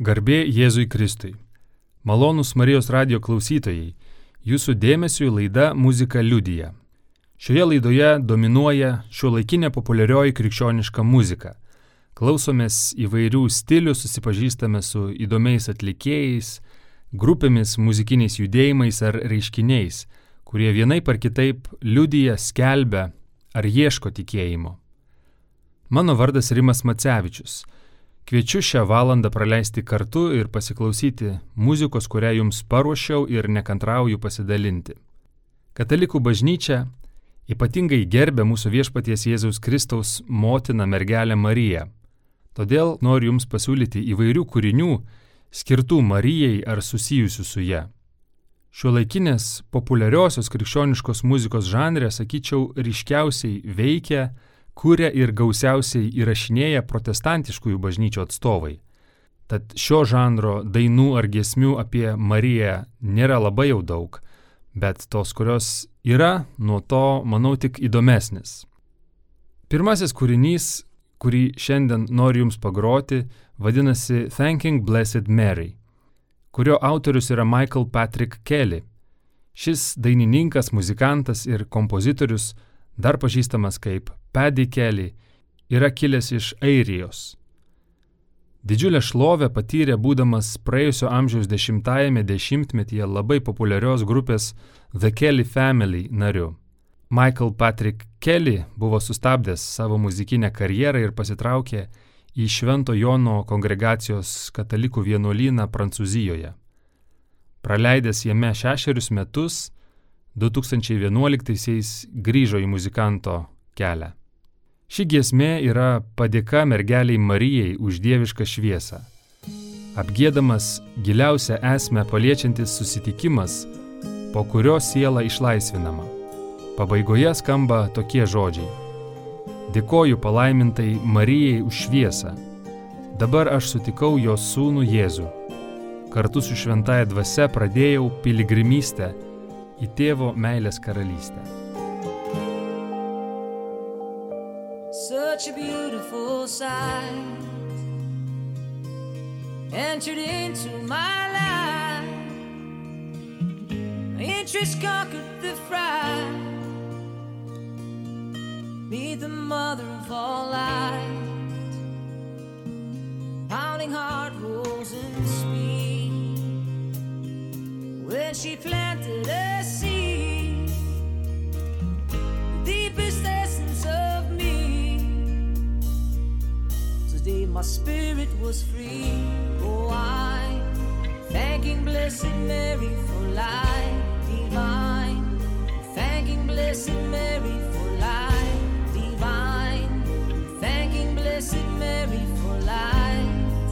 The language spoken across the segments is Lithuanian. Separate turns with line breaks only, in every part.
Garbė Jėzui Kristui. Malonus Marijos radio klausytojai, jūsų dėmesio laida Muzika liudyja. Šioje laidoje dominuoja šio laikinė populiarioji krikščioniška muzika. Klausomės įvairių stilių, susipažįstame su įdomiais atlikėjais, grupėmis, muzikiniais judėjimais ar reiškiniais, kurie vienaip ar kitaip liudyja, skelbia ar ieško tikėjimo. Mano vardas Rimas Macevičius. Kviečiu šią valandą praleisti kartu ir pasiklausyti muzikos, kurią jums paruošiau ir nekantrauju pasidalinti. Katalikų bažnyčia ypatingai gerbė mūsų viešpaties Jėzaus Kristaus motiną mergelę Mariją. Todėl noriu jums pasiūlyti įvairių kūrinių skirtų Marijai ar susijusių su ją. Šiuolaikinės populiariosios krikščioniškos muzikos žanrė, sakyčiau, ryškiausiai veikia kuria ir gausiausiai įrašinėja protestantiškųjų bažnyčių atstovai. Tad šio žanro dainų ar giesmių apie Mariją nėra labai jau daug, bet tos, kurios yra, nuo to, manau, tik įdomesnis. Pirmasis kūrinys, kurį šiandien noriu Jums pagroti, vadinasi Thanking Blessed Mary, kurio autorius yra Michael Patrick Kelly. Šis dainininkas, muzikantas ir kompozitorius dar pažįstamas kaip Paddy Kelly, yra kilęs iš Airijos. Didžiulę šlovę patyrė būdamas praėjusio amžiaus dešimtajame dešimtmetyje labai populiarios grupės The Kelly Family nariu. Michael Patrick Kelly buvo sustabdęs savo muzikinę karjerą ir pasitraukė į Švento Jono kongregacijos katalikų vienuolyną Prancūzijoje. Praleidęs jame šešerius metus, 2011-aisiais grįžo į muzikanto kelią. Ši giesmė yra padėka mergeliai Marijai už dievišką šviesą. Apgėdamas giliausią esmę paliečiantis susitikimas, po kurio siela išlaisvinama. Pabaigoje skamba tokie žodžiai. Dėkoju palaimintai Marijai už šviesą. Dabar aš sutikau jos sūnų Jėzų. Kartu su šventaja dvasia pradėjau piligrimystę į tėvo meilės karalystę. Such a beautiful sight entered into my life. Interest conquered the fright. Be the mother of all light. Pounding heart rolls in speed. When she planted a seed, the deepest essence of me. Today my spirit was free. Oh, I'm thanking Blessed Mary for life divine. Thanking Blessed Mary for life divine. Thanking Blessed Mary for light.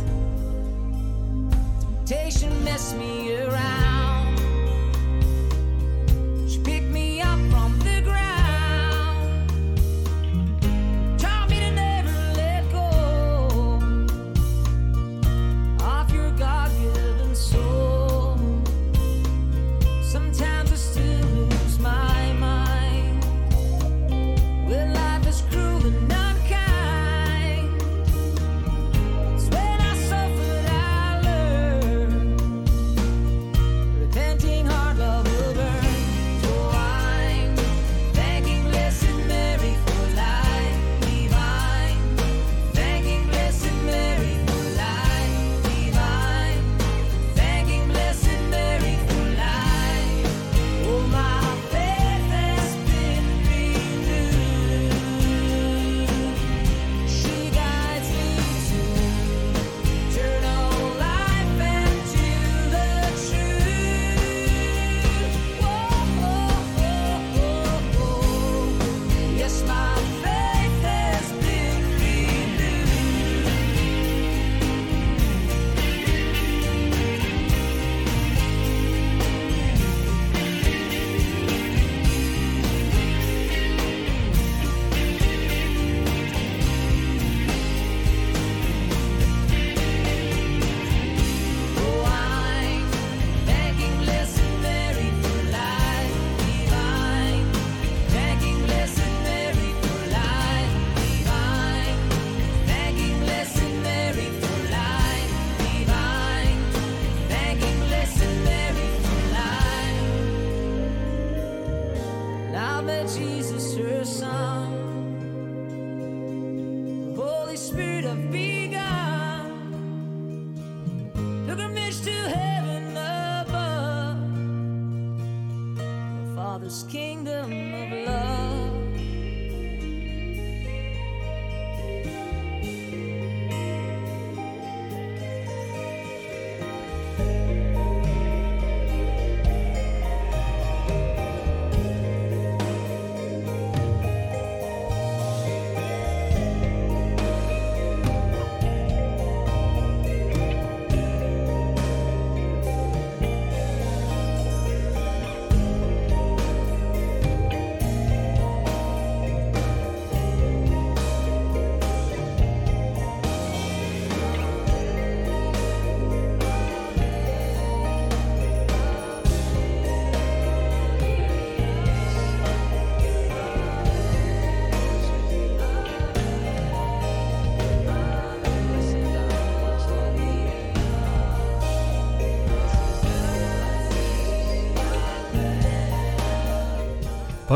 Temptation messed me around.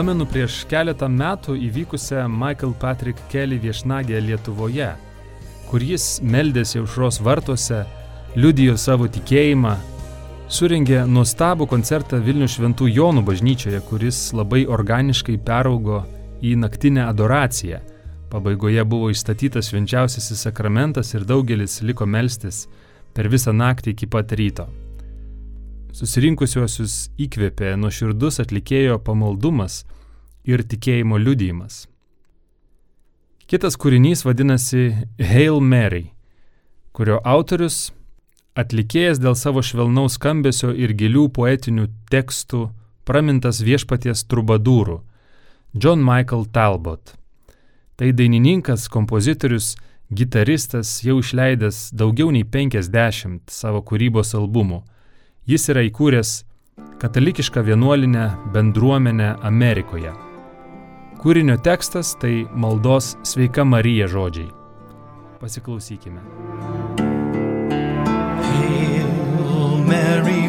Pamenu prieš keletą metų įvykusią Michael Patrick Kelly viešnagę Lietuvoje, kur jis meldėsi aušros vartuose, liudijo savo tikėjimą, suringė nuostabų koncertą Vilnių Šventų Jonų bažnyčioje, kuris labai organiškai peraugo į naktinę adoraciją. Pabaigoje buvo įstatytas švenčiausiasis sakramentas ir daugelis liko melstis per visą naktį iki pat ryto. Susirinkusiuosius įkvėpė nuoširdus atlikėjo pamaldumas ir tikėjimo liudijimas. Kitas kūrinys vadinasi Hail Mary, kurio autorius atlikėjas dėl savo švelnaus skambesio ir gilių poetinių tekstų pramintas viešpaties trubadūrų John Michael Talbot. Tai dainininkas, kompozitorius, gitaristas jau išleidęs daugiau nei 50 savo kūrybos albumų Jis yra įkūręs katalikišką vienuolinę bendruomenę Amerikoje. Kūrinio tekstas tai maldos Sveika Marija žodžiai. Pasiklausykime.
Hail Mary,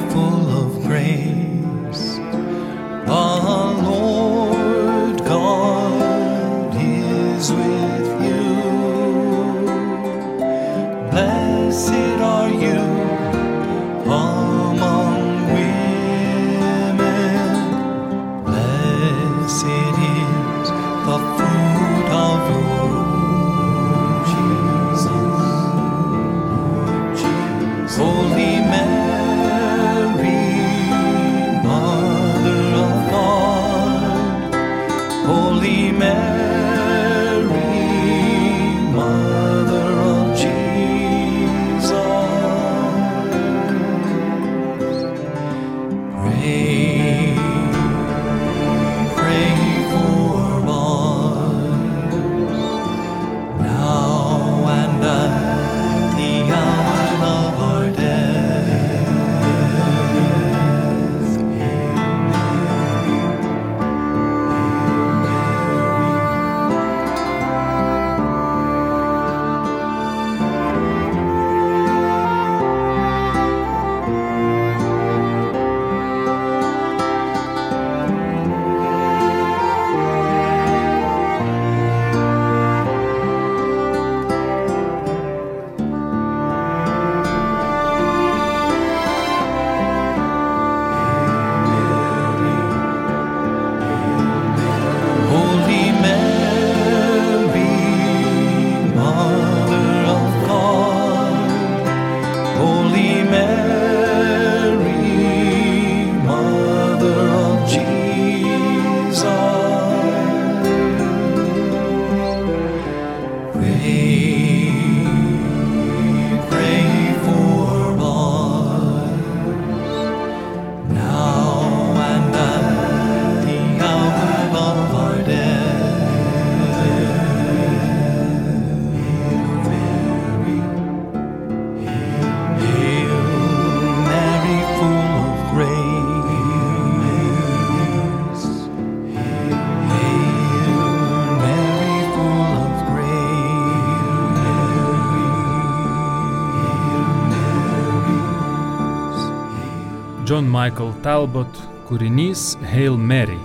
John Michael Talbot kūrinys Hail Mary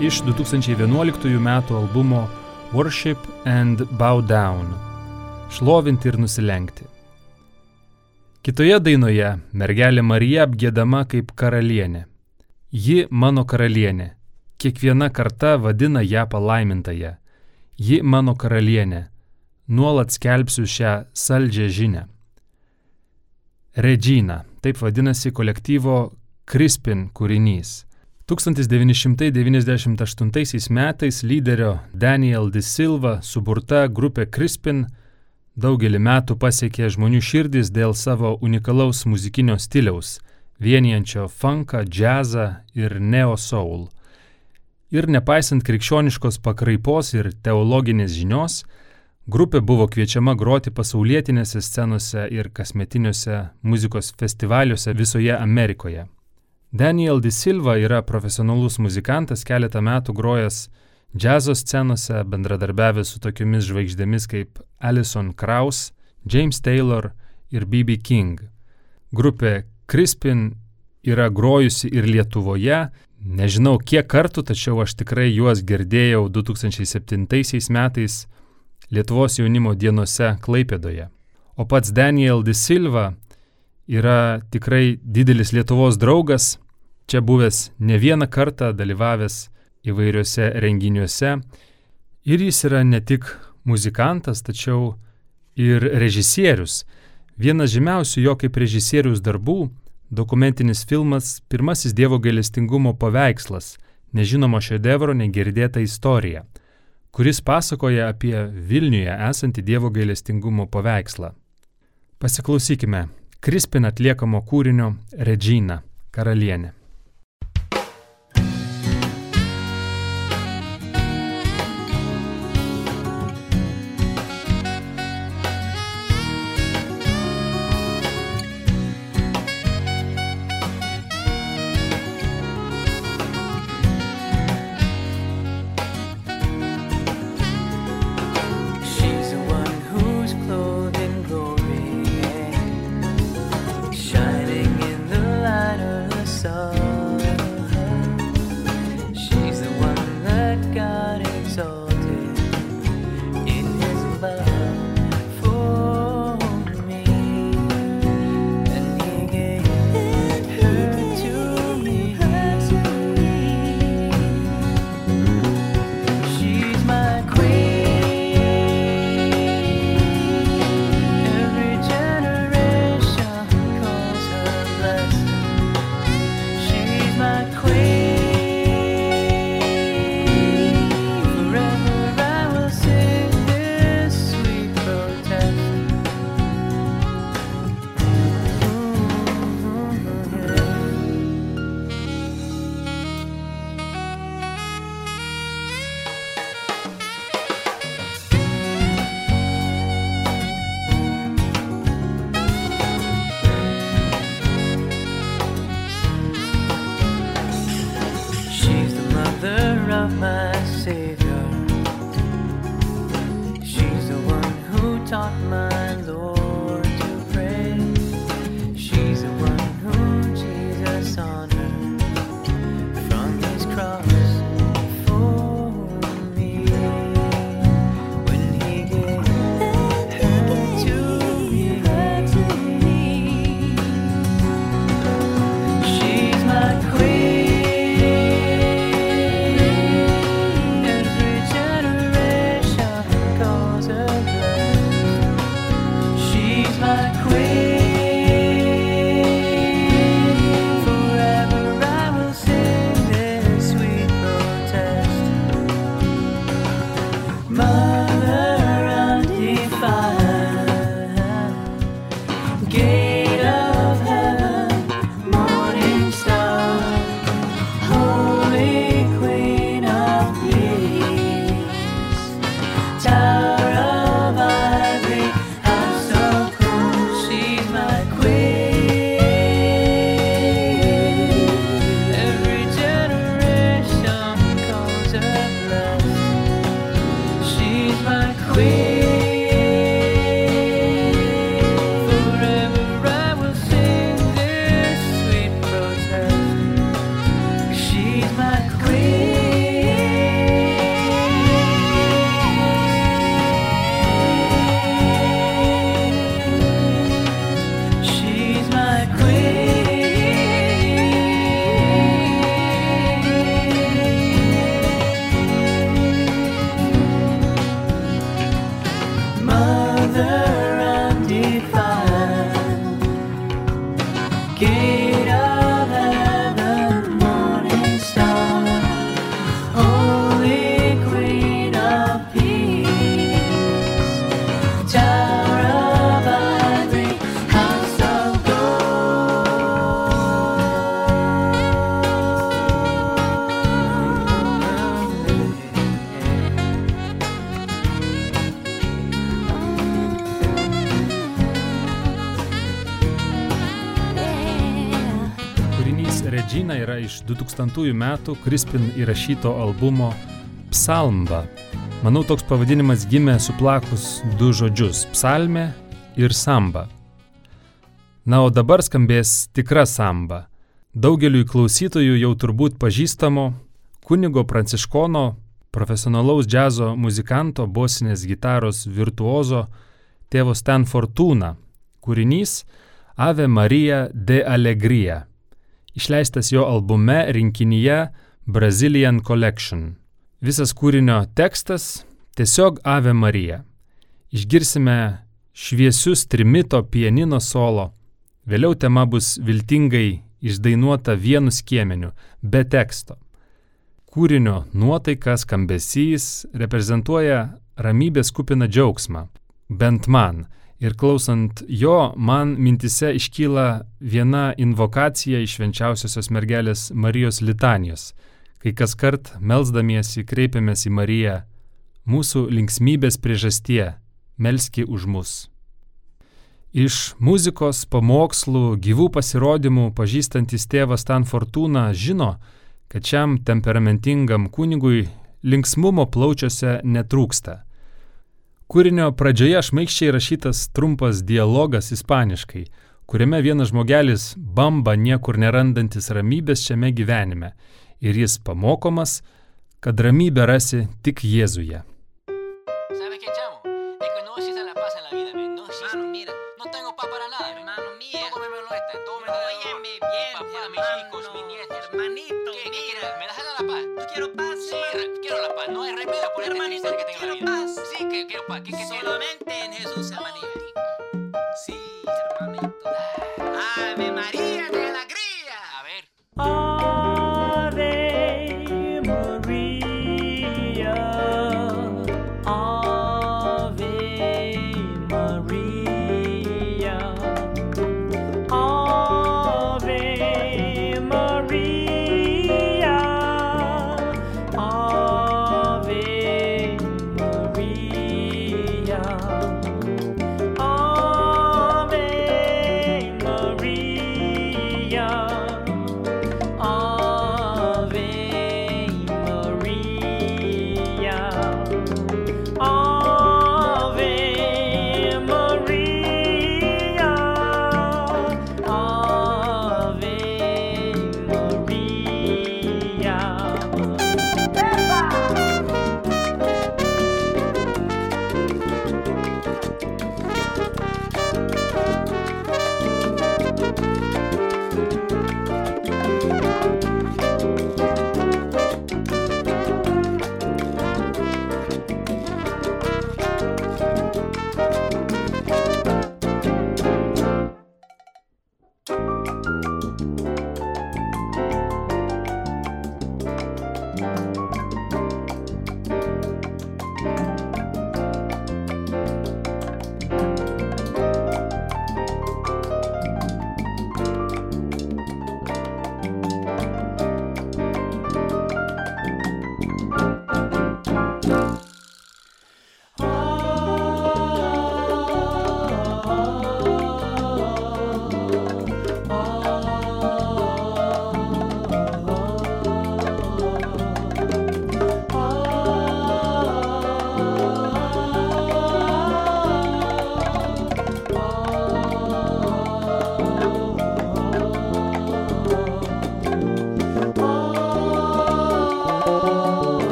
iš 2011 m. albumo Worship and Bow Down - Šlovinti ir nusilenkti. Kitoje dainoje mergelė Marija apgėdama kaip karalienė. Ji mano karalienė, kiekviena karta vadina ją palaimintąją. Ji mano karalienė. Nuolat skelbsiu šią saldžią žinę. Regina - taip vadinasi kolektyvo Crispin kūrinys. 1998 metais lyderio Daniel De Silva suburta grupė Crispin daugelį metų pasiekė žmonių širdis dėl savo unikalaus muzikinio stiliaus, vienijančio funką, džiazą ir neo soul. Ir nepaisant krikščioniškos pakraipos ir teologinės žinios, grupė buvo kviečiama groti pasaulietinėse scenose ir kasmetiniuose muzikos festivaliuose visoje Amerikoje. Daniel Di Silva yra profesionalus muzikantas, keletą metų grojęs džiazo scenose, bendradarbiavęs su tokiomis žvaigždėmis kaip Alison Krauss, James Taylor ir B.B. King. Grupė Crispin yra grojusi ir Lietuvoje, nežinau kiek kartų, tačiau aš tikrai juos girdėjau 2007 metais Lietuvos jaunimo dienose Klaipėdoje. O pats Daniel Di Silva yra tikrai didelis Lietuvos draugas, čia buvęs ne vieną kartą dalyvavęs įvairiuose renginiuose. Ir jis yra ne tik muzikantas, tačiau ir režisierius. Vienas žymiausių jo kaip režisierius darbų - dokumentinis filmas Pirmasis Dievo gailestingumo paveikslas - nežinomo šedevro negirdėta istorija, kuris pasakoja apie Vilniuje esantį Dievo gailestingumo paveikslą. Pasiklausykime Krispin atliekamo kūrinio Regina - karalienė. Regina yra iš 2000 metų Crispin įrašyto albumo Psalmba. Manau, toks pavadinimas gimė suplakus du žodžius - psalmė ir samba. Na, o dabar skambės tikra samba. Daugeliui klausytojų jau turbūt pažįstamo kunigo Pranciškono, profesionalaus džiazo muzikanto, bosinės gitaros virtuozo tėvo Stan Fortuna. Kūrinys Ave Marija de Alegria išleistas jo albume rinkinyje Brazilian Collection. Visas kūrinio tekstas tiesiog Ave Marija. Išgirsime šviesius trimito pianino solo. Vėliau tema bus viltingai išdainuota vienu skiemeniu, be teksto. Kūrinio nuotaika, skambesys reprezentuoja ramybės kupiną džiaugsmą. Bent man. Ir klausant jo, man mintise iškyla viena invokacija iš švenčiausiosios mergelės Marijos litanijos, kai kas kart melzdamiesi kreipiamės į Mariją, mūsų linksmybės priežastie, melski už mus. Iš muzikos, pamokslų, gyvų pasirodymų pažįstantis tėvas Stan Fortuna žino, kad šiam temperamentingam kunigui linksmumo plaučiuose netrūksta. Kūrinio pradžioje šmaikščiai rašytas trumpas dialogas ispaniškai, kuriame vienas žmogelis bamba niekur nerandantis ramybės šiame gyvenime ir jis pamokomas, kad ramybę rasi tik Jėzuje.
pa' que
Solamente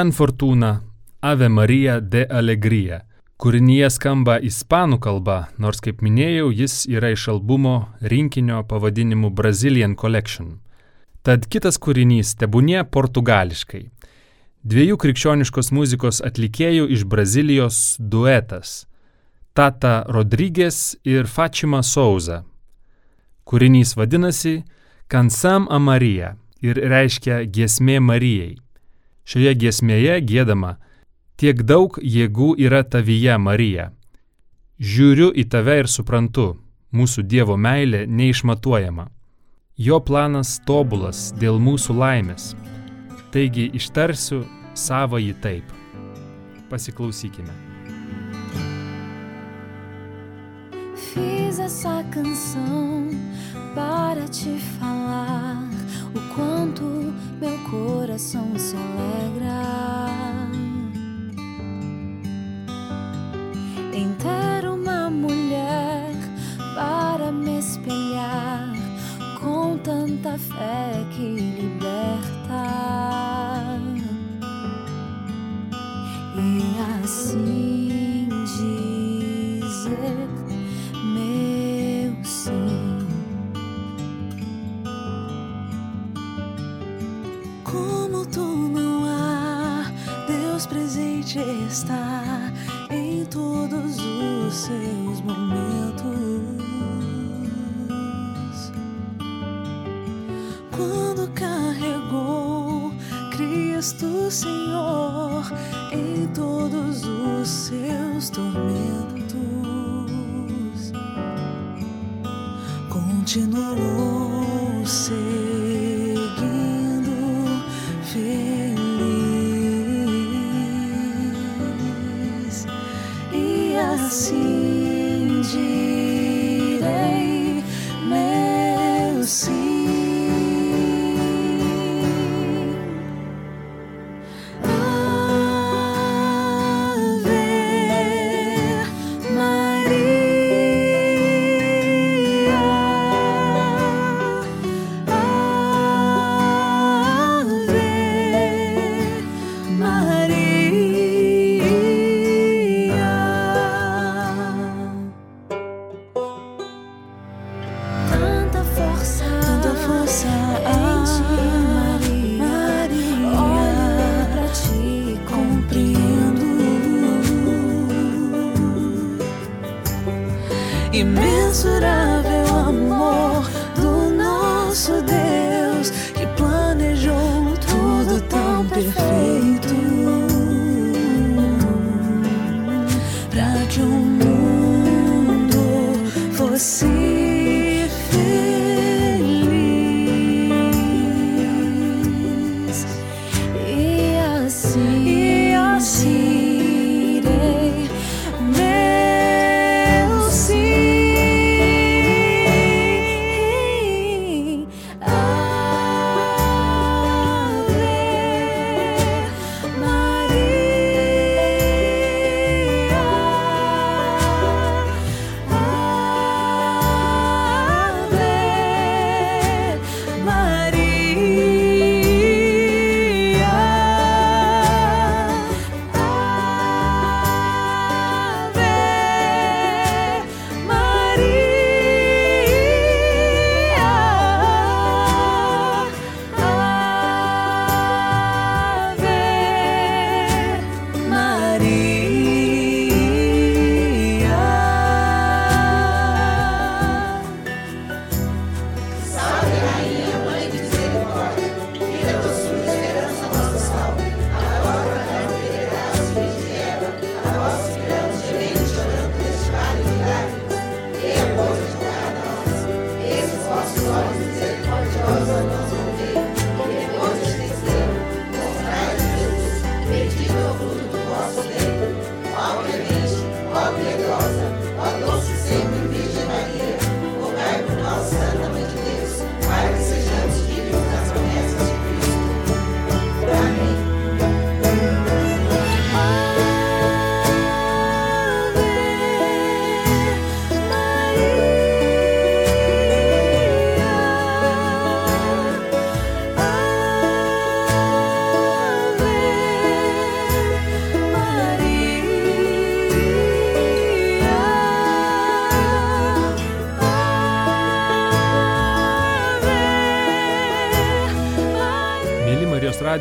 Stan Fortuna Ave Maria de Alegria. Kūrinyje skamba ispanų kalba, nors kaip minėjau, jis yra iš albumo rinkinio pavadinimu Brazilian Collection. Tad kitas kūrinys tebūnie portugališkai. Dviejų krikščioniškos muzikos atlikėjų iš Brazilijos duetas - Tata Rodrygės ir Fatima Souza. Kūrinys vadinasi Kansam Amarija ir reiškia giesmė Marijai. Šioje giesmėje gėdama Tiek daug jėgų yra tavyje, Marija. Žiūriu į tave ir suprantu, mūsų Dievo meilė neišmatuojama. Jo planas tobulas dėl mūsų laimės. Taigi ištarsiu savo jį taip. Pasiklausykime.
Fiz essa canção para te falar o quanto meu coração se alegra em ter uma mulher para me espelhar com tanta fé que liberta. E assim dizer
está em todos os seus momentos. Quando carregou Cristo Senhor em todos os seus tormentos, continuou assim
de.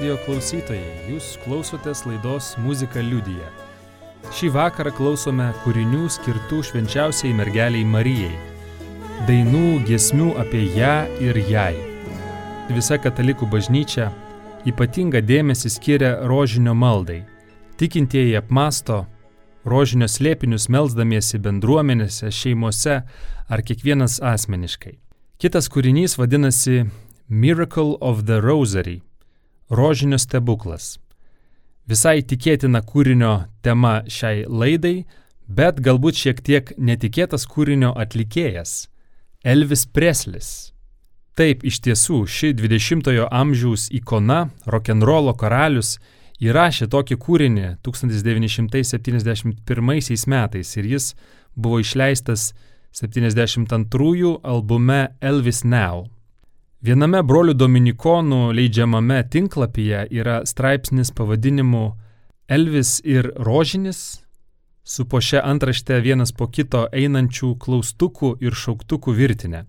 Radio klausytojai, jūs klausotės laidos Muzika liudyje. Šį vakarą klausome kūrinių skirtų švenčiausiai mergeliai Marijai. Dainų, giesmių apie ją ir jai. Visa katalikų bažnyčia ypatingą dėmesį skiria rožinio maldai. Tikintieji apmasto rožinio slėpinius melzdamiesi bendruomenėse, šeimose ar kiekvienas asmeniškai. Kitas kūrinys vadinasi Miracle of the Rosary - rožinio stebuklas. Visai tikėtina kūrinio tema šiai laidai, bet galbūt šiek tiek netikėtas kūrinio atlikėjas - Elvis Preslis. Taip, iš tiesų, ši 20-ojo amžiaus ikona, rock'n'rollo karalius, įrašė tokį kūrinį 1971 metais ir jis buvo išleistas 72 albume Elvis Now. Viename brolių dominikonų leidžiamame tinklapyje yra straipsnis pavadinimu Elvis ir rožinis, su po šią antraštę vienas po kito einančių klaustukų ir šauktukų virtinė.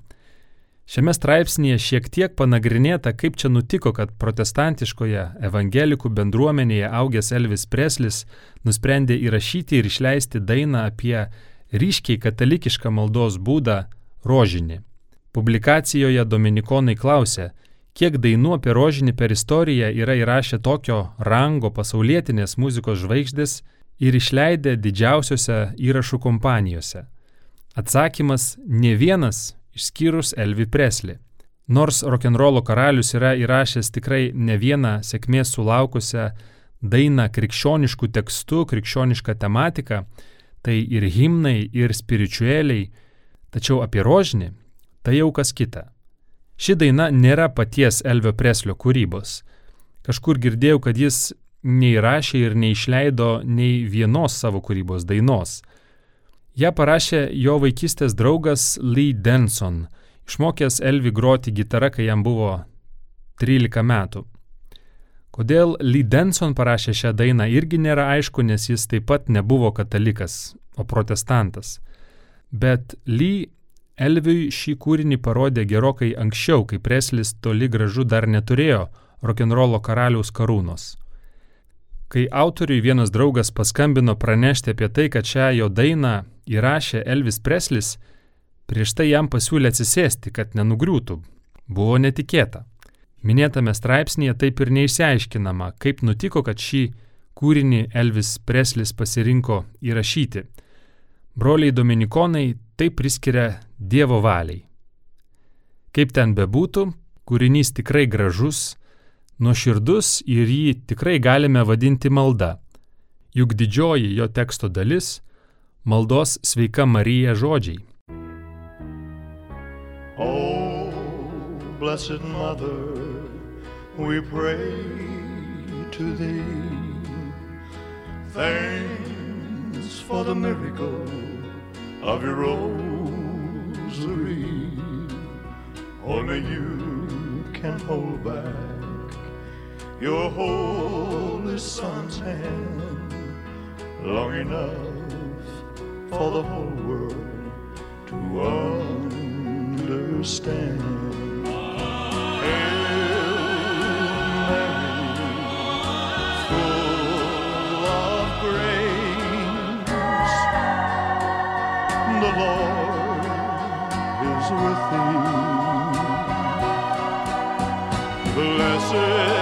Šiame straipsnėje šiek tiek panagrinėta, kaip čia nutiko, kad protestantiškoje evangelikų bendruomenėje augęs Elvis Preslis nusprendė įrašyti ir išleisti dainą apie ryškiai katalikišką maldos būdą - rožinį. Publikacijoje Dominikonai klausė, kiek dainų apie rožinį per istoriją yra įrašę tokio rango pasaulietinės muzikos žvaigždės ir išleidę didžiausiose įrašų kompanijose. Atsakymas - ne vienas išskyrus Elvi Presley. Nors rock'n'rollo karalius yra įrašęs tikrai ne vieną sėkmės sulaukusią dainą krikščioniškų tekstų, krikščionišką tematiką, tai ir himnai, ir spiritueliai, tačiau apie rožinį tai jau kas kita. Ši daina nėra paties Elvio Preslio kūrybos. Kažkur girdėjau, kad jis neįrašė ir neišleido nei vienos savo kūrybos dainos. Ja parašė jo vaikystės draugas Lee Denson, išmokęs Elvi groti gitarą, kai jam buvo 13 metų. Kodėl Lee Denson parašė šią dainą irgi nėra aišku, nes jis taip pat nebuvo katalikas, o protestantas. Bet Lee Elviui šį kūrinį parodė gerokai anksčiau, kai Preslis toli gražu dar neturėjo rock'n'rollo karaliaus karūnos. Kai autoriui vienas draugas paskambino pranešti apie tai, kad šią jo dainą įrašė Elvis Preslis, prieš tai jam pasiūlė atsisėsti, kad nenugriūtų. Buvo netikėta. Minėtame straipsnėje taip ir neišsiaiškinama, kaip nutiko, kad šį kūrinį Elvis Preslis pasirinko įrašyti. Broliai Dominikonai tai priskiria Dievo valiai. Kaip ten bebūtų, kūrinys tikrai gražus, nuoširdus ir jį tikrai galime vadinti malda. Juk didžioji jo teksto dalis - maldos sveika Marija žodžiai.
Oh, blessed Mother, we pray to thee. Thanks for the miracle of your rosary. Only you can hold back your holy son's hand long enough for the whole world to understand. The Lord is with thee. Blessed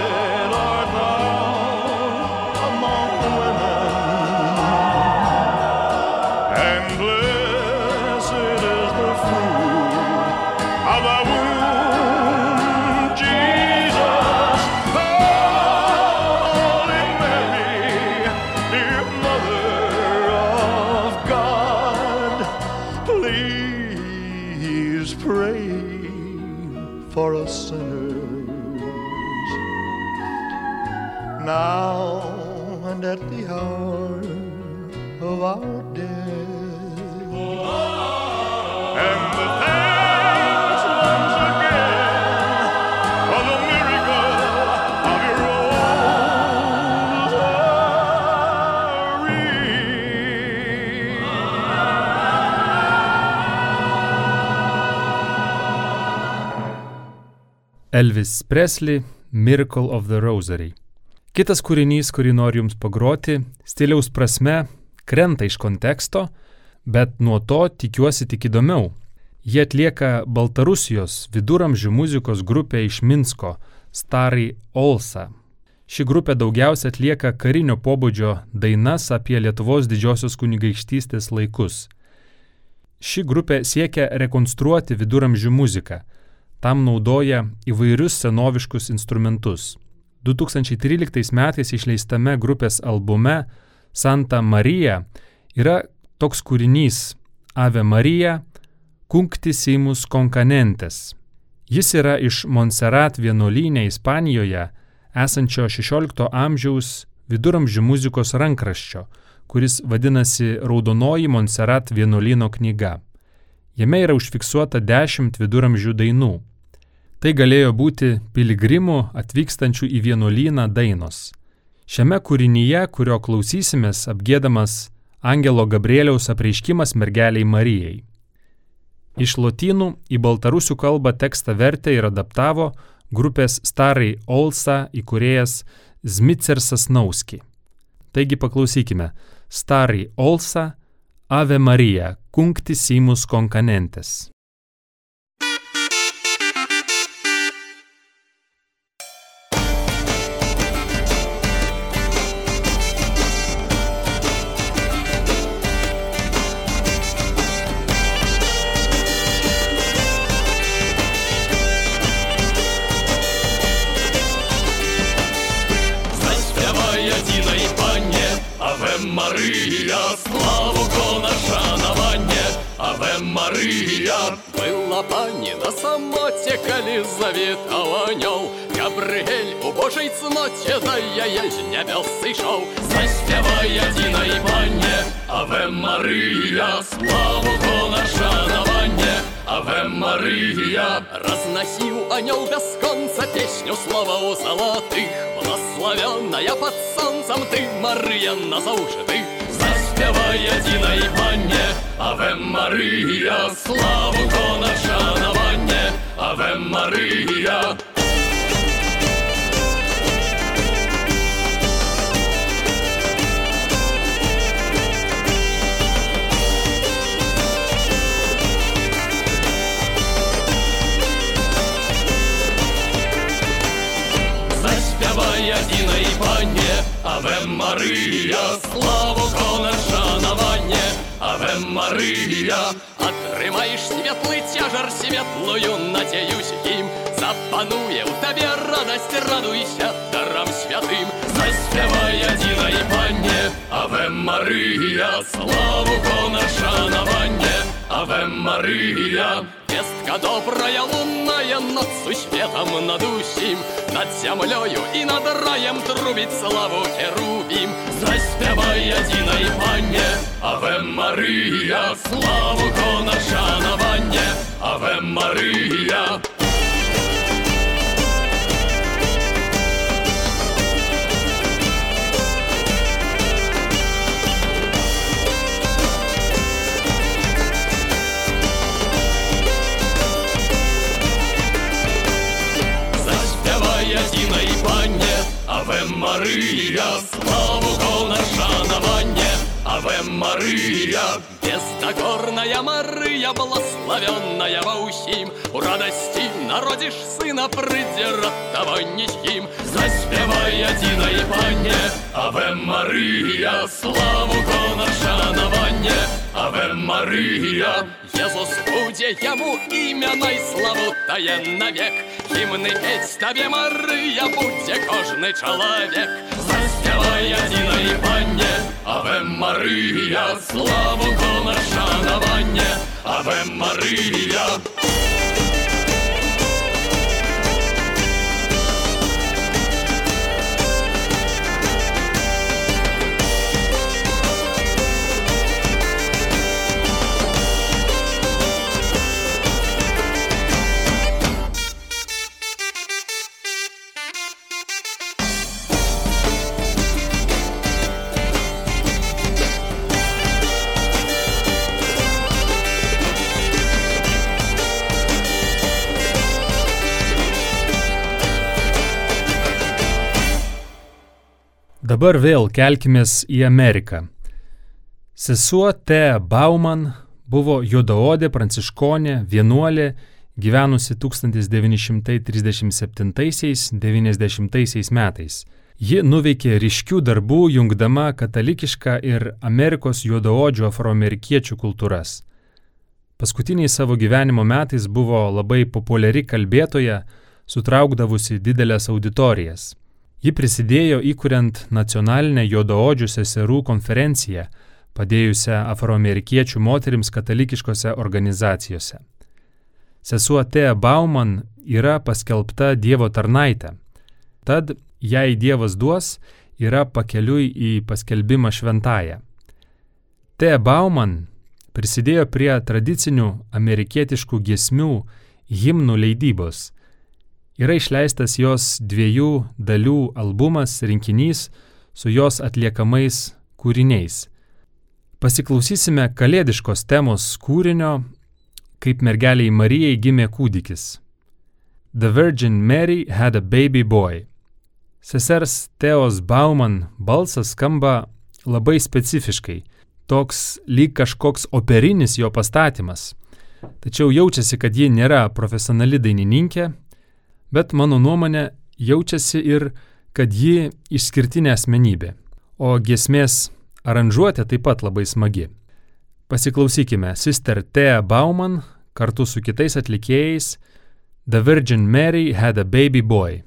Elvis Presley Miracle of the Rosary. Kitas kūrinys, kurį noriu Jums pagroti, stiliaus prasme krenta iš konteksto, bet nuo to tikiuosi tik įdomiau. Jie atlieka Baltarusijos viduramžių muzikos grupė iš Minsko, Starai Olsa. Ši grupė daugiausia atlieka karinio pobūdžio dainas apie Lietuvos didžiosios kunigaikštystės laikus. Ši grupė siekia rekonstruoti viduramžių muziką. Tam naudoja įvairius senoviškus instrumentus. 2013 metais išleistame grupės albume Santa Marija yra toks kūrinys Ave Marija Cunctisimus Concanentes. Jis yra iš Montserrat vienuolynė Ispanijoje esančio XVI amžiaus viduramžių muzikos rankraščio, kuris vadinasi Raudonoji Montserrat vienuolyno knyga. Jame yra užfiksuota dešimt viduramžių dainų. Tai galėjo būti piligrimų atvykstančių į vienuolyną dainos. Šiame kūrinyje, kurio klausysimės, apgėdamas Angelo Gabrieliaus apreiškimas mergeliai Marijai. Iš lotynų į baltarusių kalbą tekstą vertė ir adaptavo grupės Starai Olsa įkūrėjas Zmicersas Nauski. Taigi paklausykime Starai Olsa Ave Marija,
kunktis įmus konkanentes. Аве Марія. Была пані на самоті, коли завітав аньол, Габриель у Божій цноті, да я єсть небес сійшов. Заспівай одінай панне, Аве Марія, славу кона шанування, Аве Мария Разносил анел без конца Песню слова у золотых Благословенная под солнцем Ты, Мария, спяває Діна і панне, Аве Марія, славу кона шанування, Аве Марія. Заспіває Діна Аве Мария, славу кона шанованне, Аве Мария, Отримаєш світлий тяжар, світлою надіюсь їм, Запанує у тебе радость, радуйся дарам святим. Заспівай одиной панне, Аве Мария, славу кона шанованне, Аве Мария, Вестка добрая лунная над светом над усім, над землею и над раем трубит славу херувим. Заспевай одиной панне, Аве Мария, славу кона шанованне, Аве Мария. Аве Мария, славу кона шанованне, Аве Мария. Бездокорная Мария, благословенная во усім, У радости народишь сына, придираттого низким. Заспевай одиной панне, Аве Мария, славу кона шанованне, Аве Мария. Jesús буде йому ім'я найславу тає навек. Гімни петь тобі, Мария, буде кожний чоловік. Заспівай одиной панне, Аве Мария, славу кона шанованне, Аве Мария.
Dabar vėl kelkimės į Ameriką. Sesuo T. Bauman buvo juodaodė pranciškonė, vienuolė, gyvenusi 1937-90 metais. Ji nuveikė ryškių darbų, jungdama katalikišką ir Amerikos juodaodžių afroamerikiečių kultūras. Paskutiniais savo gyvenimo metais buvo labai populiari kalbėtoja, sutraukdavusi didelės auditorijas. Ji prisidėjo įkuriant nacionalinę juodaodžių seserų konferenciją, padėjusią afroamerikiečių moterims katalikiškose organizacijose. Sesuo T. Bauman yra paskelbta Dievo tarnaitė. Tad, jei Dievas duos, yra pakeliui į paskelbimą šventąją. T. Bauman prisidėjo prie tradicinių amerikietiškų giesmių himnų leidybos. Yra išleistas jos dviejų dalių albumas rinkinys su jos atliekamais kūriniais. Pasiklausysime kalėdiškos temos kūrinio kaip mergeliai Marijai gimė kūdikis. The Virgin Mary had a baby boy. Sesers Teos Bauman balsas skamba labai specifiškai, toks lyg kažkoks operinis jo pastatymas. Tačiau jaučiasi, kad ji nėra profesionali dainininkė, bet mano nuomonė jaučiasi ir, kad ji išskirtinė asmenybė, o giesmės aranžuotė taip pat labai smagi. Pasiklausykime Sister Thea Bauman kartu su kitais atlikėjais The Virgin Mary had a baby boy.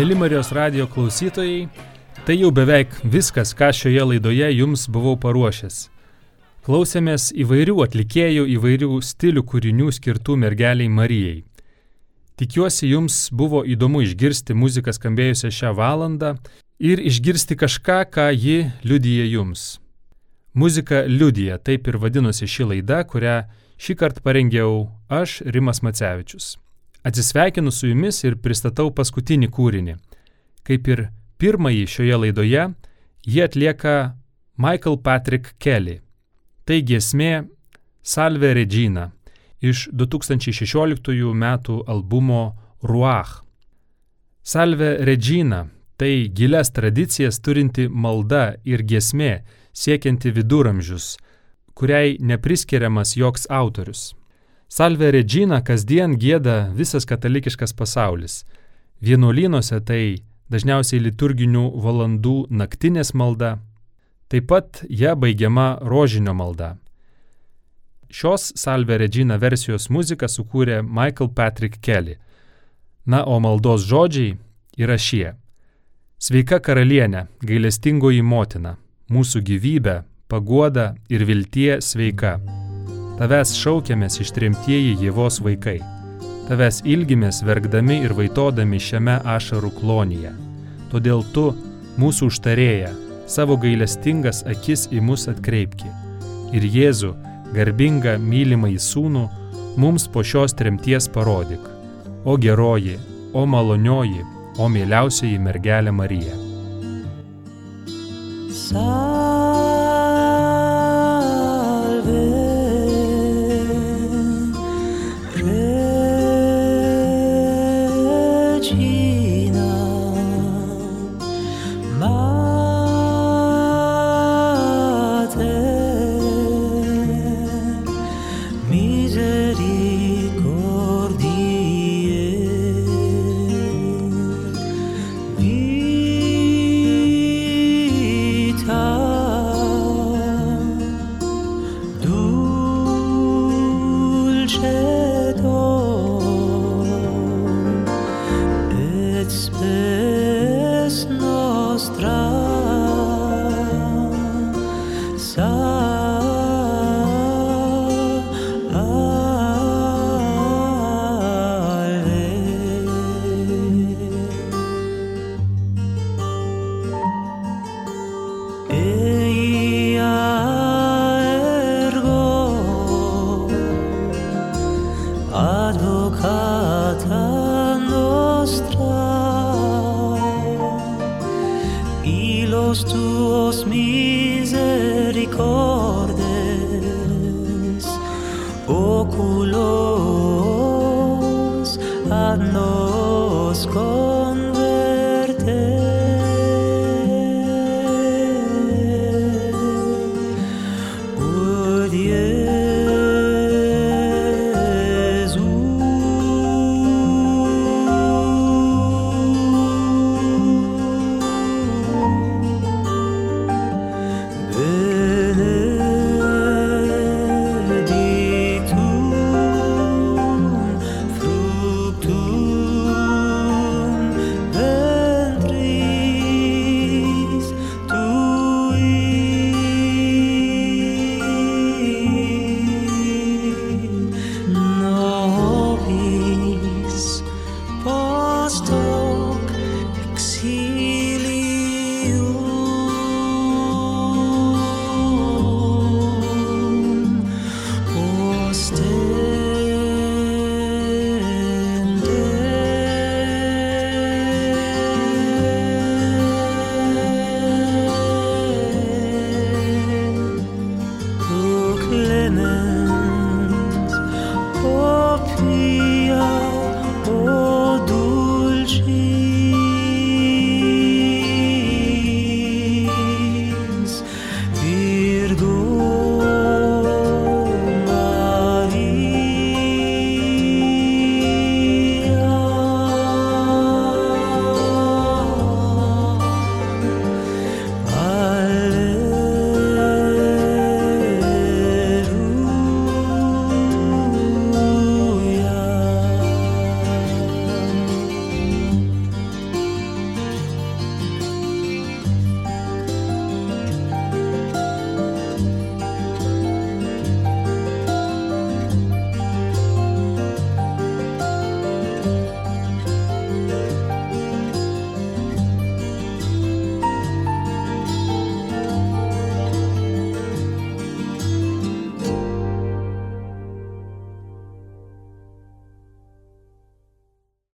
Mėly Marijos radio klausytojai, tai jau beveik viskas, ką šioje laidoje jums buvau paruošęs. Klausėmės įvairių atlikėjų, įvairių stilių kūrinių skirtų mergeliai Marijai. Tikiuosi, jums buvo įdomu išgirsti muziką skambėjusią šią valandą ir išgirsti kažką, ką ji liudyja jums. Muzika liudyja, taip ir vadinosi ši laida, kurią šį kartą parengiau aš, Rimas Macevičius. Atsisveikinu su jumis ir pristatau paskutinį kūrinį. Kaip ir pirmąjį šioje laidoje, jie atlieka Michael Patrick Kelly. Tai giesmė Salve Regina iš 2016 metų albumo Ruach. Salve Regina tai gilias tradicijas turinti malda ir giesmė siekianti viduramžius, kuriai nepriskiriamas joks autorius. Salve Regina kasdien gėda visas katalikiškas pasaulis. Vienuolynuose tai dažniausiai liturginių valandų naktinės malda, taip pat ją baigiama rožinio malda. Šios Salve Regina versijos muziką sukūrė Michael Patrick Kelly. Na, o maldos žodžiai yra šie. Sveika karalienė, gailestingoji motina, mūsų gyvybė, paguoda ir viltie sveika. Tavęs šaukiamės ištrimtieji Jėvos vaikai. Tavęs ilgimės verkdami ir vaitodami šiame ašarų klonyje. Todėl tu, mūsų užtarėja, savo gailestingas akis į mus atkreipki. Ir Jėzų, garbingą mylimą į sūnų, mums po šios tremties parodyk. O geroji, o malonioji, o mieliausioji mergelė Marija.
Regina, salve.